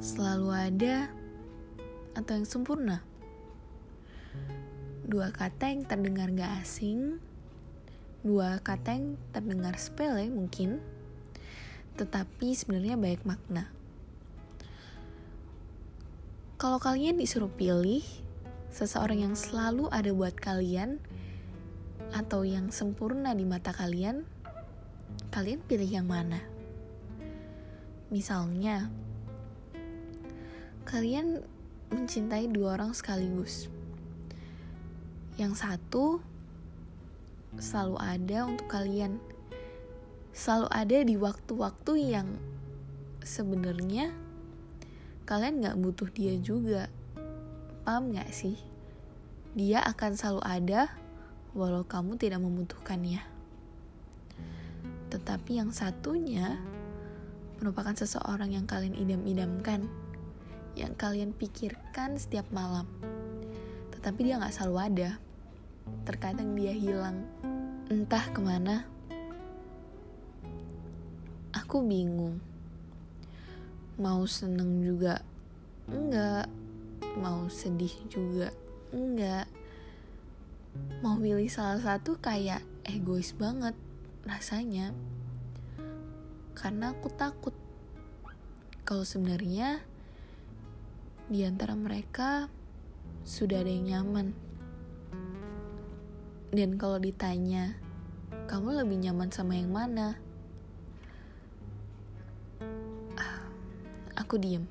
selalu ada, atau yang sempurna? Dua kata yang terdengar gak asing, dua kata yang terdengar sepele mungkin, tetapi sebenarnya banyak makna. Kalau kalian disuruh pilih seseorang yang selalu ada buat kalian atau yang sempurna di mata kalian, kalian pilih yang mana? Misalnya, kalian mencintai dua orang sekaligus. Yang satu selalu ada untuk kalian, selalu ada di waktu-waktu yang sebenarnya kalian gak butuh dia juga. Paham gak sih? Dia akan selalu ada walau kamu tidak membutuhkannya. Tetapi yang satunya merupakan seseorang yang kalian idam-idamkan, yang kalian pikirkan setiap malam. Tetapi dia gak selalu ada. Terkadang dia hilang, entah ke mana. Aku bingung. Mau seneng juga enggak, mau sedih juga enggak. Mau pilih salah satu kayak egois banget rasanya karena aku takut kalau sebenarnya di antara mereka sudah ada yang nyaman. Dan kalau ditanya, kamu lebih nyaman sama yang mana? Ah, aku diem.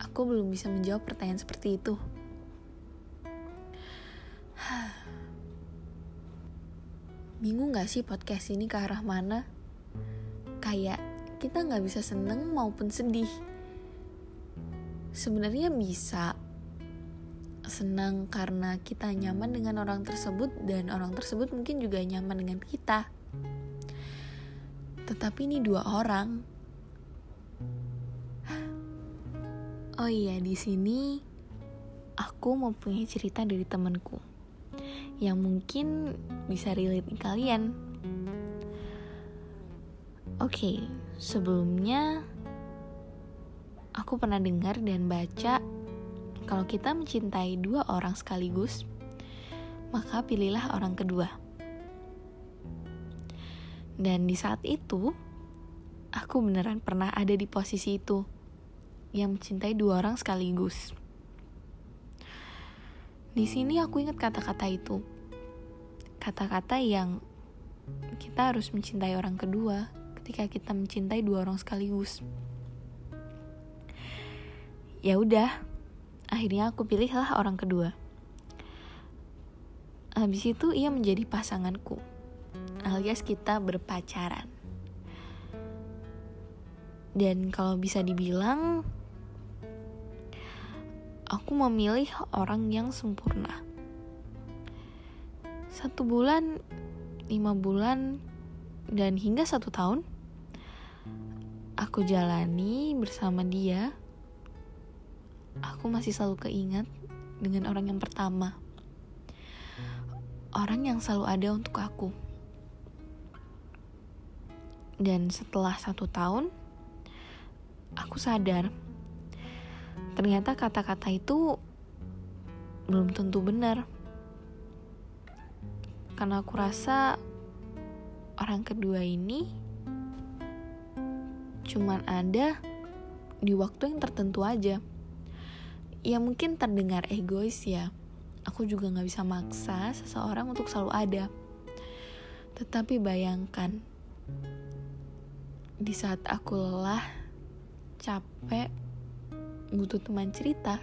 Aku belum bisa menjawab pertanyaan seperti itu. Bingung gak sih podcast ini ke arah mana? kayak kita nggak bisa seneng maupun sedih. Sebenarnya bisa senang karena kita nyaman dengan orang tersebut dan orang tersebut mungkin juga nyaman dengan kita. Tetapi ini dua orang. Oh iya, di sini aku mau punya cerita dari temanku yang mungkin bisa relate kalian. Oke, okay, sebelumnya aku pernah dengar dan baca kalau kita mencintai dua orang sekaligus, maka pilihlah orang kedua. Dan di saat itu, aku beneran pernah ada di posisi itu yang mencintai dua orang sekaligus. Di sini aku ingat kata-kata itu. Kata-kata yang kita harus mencintai orang kedua ketika kita mencintai dua orang sekaligus. Ya udah, akhirnya aku pilihlah orang kedua. Habis itu ia menjadi pasanganku, alias kita berpacaran. Dan kalau bisa dibilang, aku memilih orang yang sempurna. Satu bulan, lima bulan, dan hingga satu tahun, aku jalani bersama dia, aku masih selalu keingat dengan orang yang pertama. Orang yang selalu ada untuk aku. Dan setelah satu tahun, aku sadar ternyata kata-kata itu belum tentu benar. Karena aku rasa orang kedua ini cuman ada di waktu yang tertentu aja. Ya mungkin terdengar egois ya. Aku juga gak bisa maksa seseorang untuk selalu ada. Tetapi bayangkan, di saat aku lelah, capek, butuh teman cerita,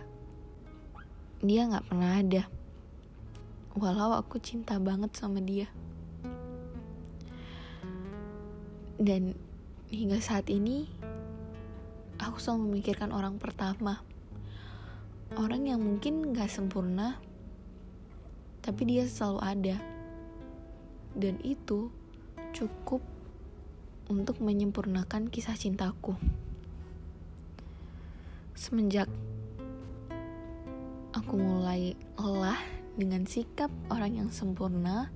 dia gak pernah ada. Walau aku cinta banget sama dia. Dan hingga saat ini aku selalu memikirkan orang pertama orang yang mungkin gak sempurna tapi dia selalu ada. Dan itu cukup untuk menyempurnakan kisah cintaku. Semenjak aku mulai lelah dengan sikap orang yang sempurna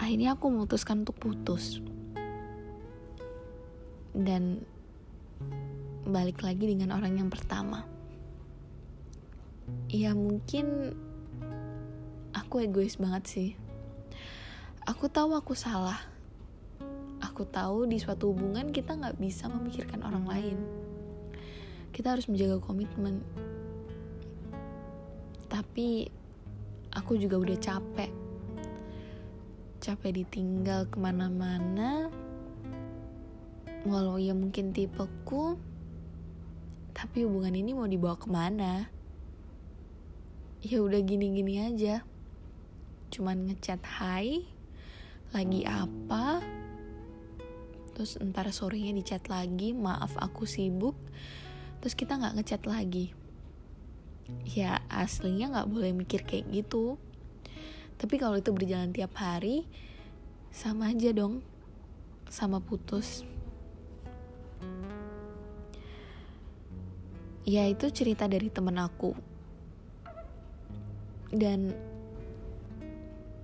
akhirnya aku memutuskan untuk putus. Dan balik lagi dengan orang yang pertama. Ya mungkin aku egois banget sih. Aku tahu aku salah. Aku tahu di suatu hubungan kita nggak bisa memikirkan orang lain. Kita harus menjaga komitmen. Tapi aku juga udah capek. Capek ditinggal ke mana-mana. Walau ya mungkin tipeku, tapi hubungan ini mau dibawa ke mana? Ya udah gini-gini aja. Cuman ngechat hai, lagi apa? Terus entar sorenya di chat lagi, maaf aku sibuk. Terus kita nggak ngechat lagi. Ya aslinya nggak boleh mikir kayak gitu. Tapi kalau itu berjalan tiap hari, sama aja dong, sama putus. ya itu cerita dari temen aku dan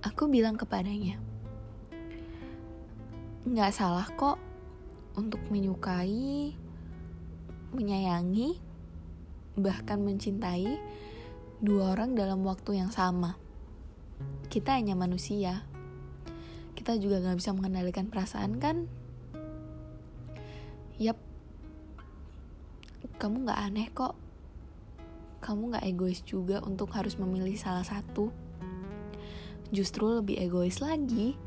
aku bilang kepadanya nggak salah kok untuk menyukai menyayangi bahkan mencintai dua orang dalam waktu yang sama. Kita hanya manusia. Kita juga nggak bisa mengendalikan perasaan kan? Yap. Kamu gak aneh kok. Kamu gak egois juga untuk harus memilih salah satu. Justru lebih egois lagi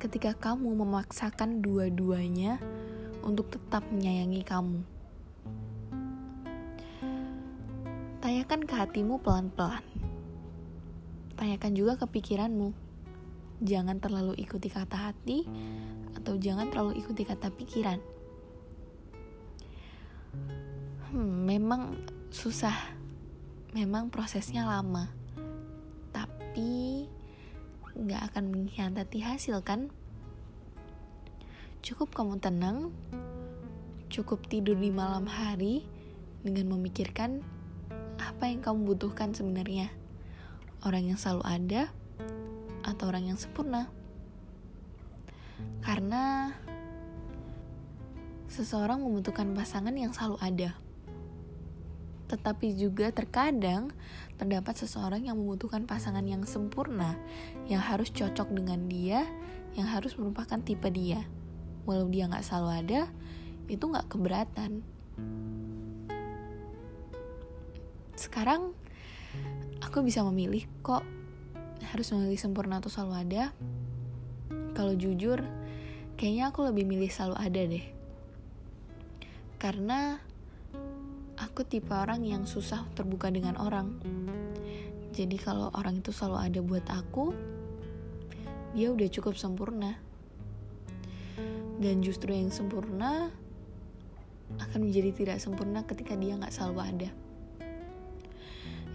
ketika kamu memaksakan dua-duanya untuk tetap menyayangi kamu. Tanyakan ke hatimu pelan-pelan. Tanyakan juga ke pikiranmu. Jangan terlalu ikuti kata hati atau jangan terlalu ikuti kata pikiran hmm, memang susah. Memang prosesnya lama. Tapi nggak akan mengkhianati hasil kan? Cukup kamu tenang cukup tidur di malam hari dengan memikirkan apa yang kamu butuhkan sebenarnya. Orang yang selalu ada atau orang yang sempurna. Karena seseorang membutuhkan pasangan yang selalu ada tetapi juga terkadang terdapat seseorang yang membutuhkan pasangan yang sempurna, yang harus cocok dengan dia, yang harus merupakan tipe dia. Walau dia nggak selalu ada, itu nggak keberatan. Sekarang aku bisa memilih kok harus memilih sempurna atau selalu ada. Kalau jujur, kayaknya aku lebih milih selalu ada deh. Karena aku tipe orang yang susah terbuka dengan orang. Jadi kalau orang itu selalu ada buat aku, dia udah cukup sempurna. Dan justru yang sempurna akan menjadi tidak sempurna ketika dia nggak selalu ada.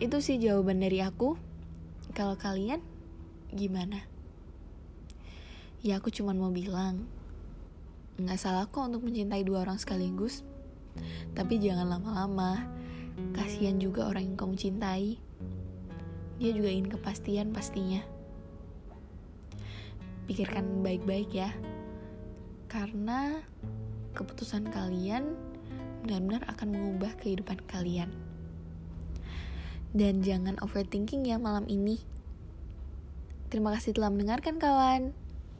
Itu sih jawaban dari aku. Kalau kalian gimana? Ya aku cuma mau bilang, nggak salah kok untuk mencintai dua orang sekaligus. Tapi jangan lama-lama. Kasihan juga orang yang kamu cintai. Dia juga ingin kepastian pastinya. Pikirkan baik-baik ya. Karena keputusan kalian benar-benar akan mengubah kehidupan kalian. Dan jangan overthinking ya malam ini. Terima kasih telah mendengarkan kawan.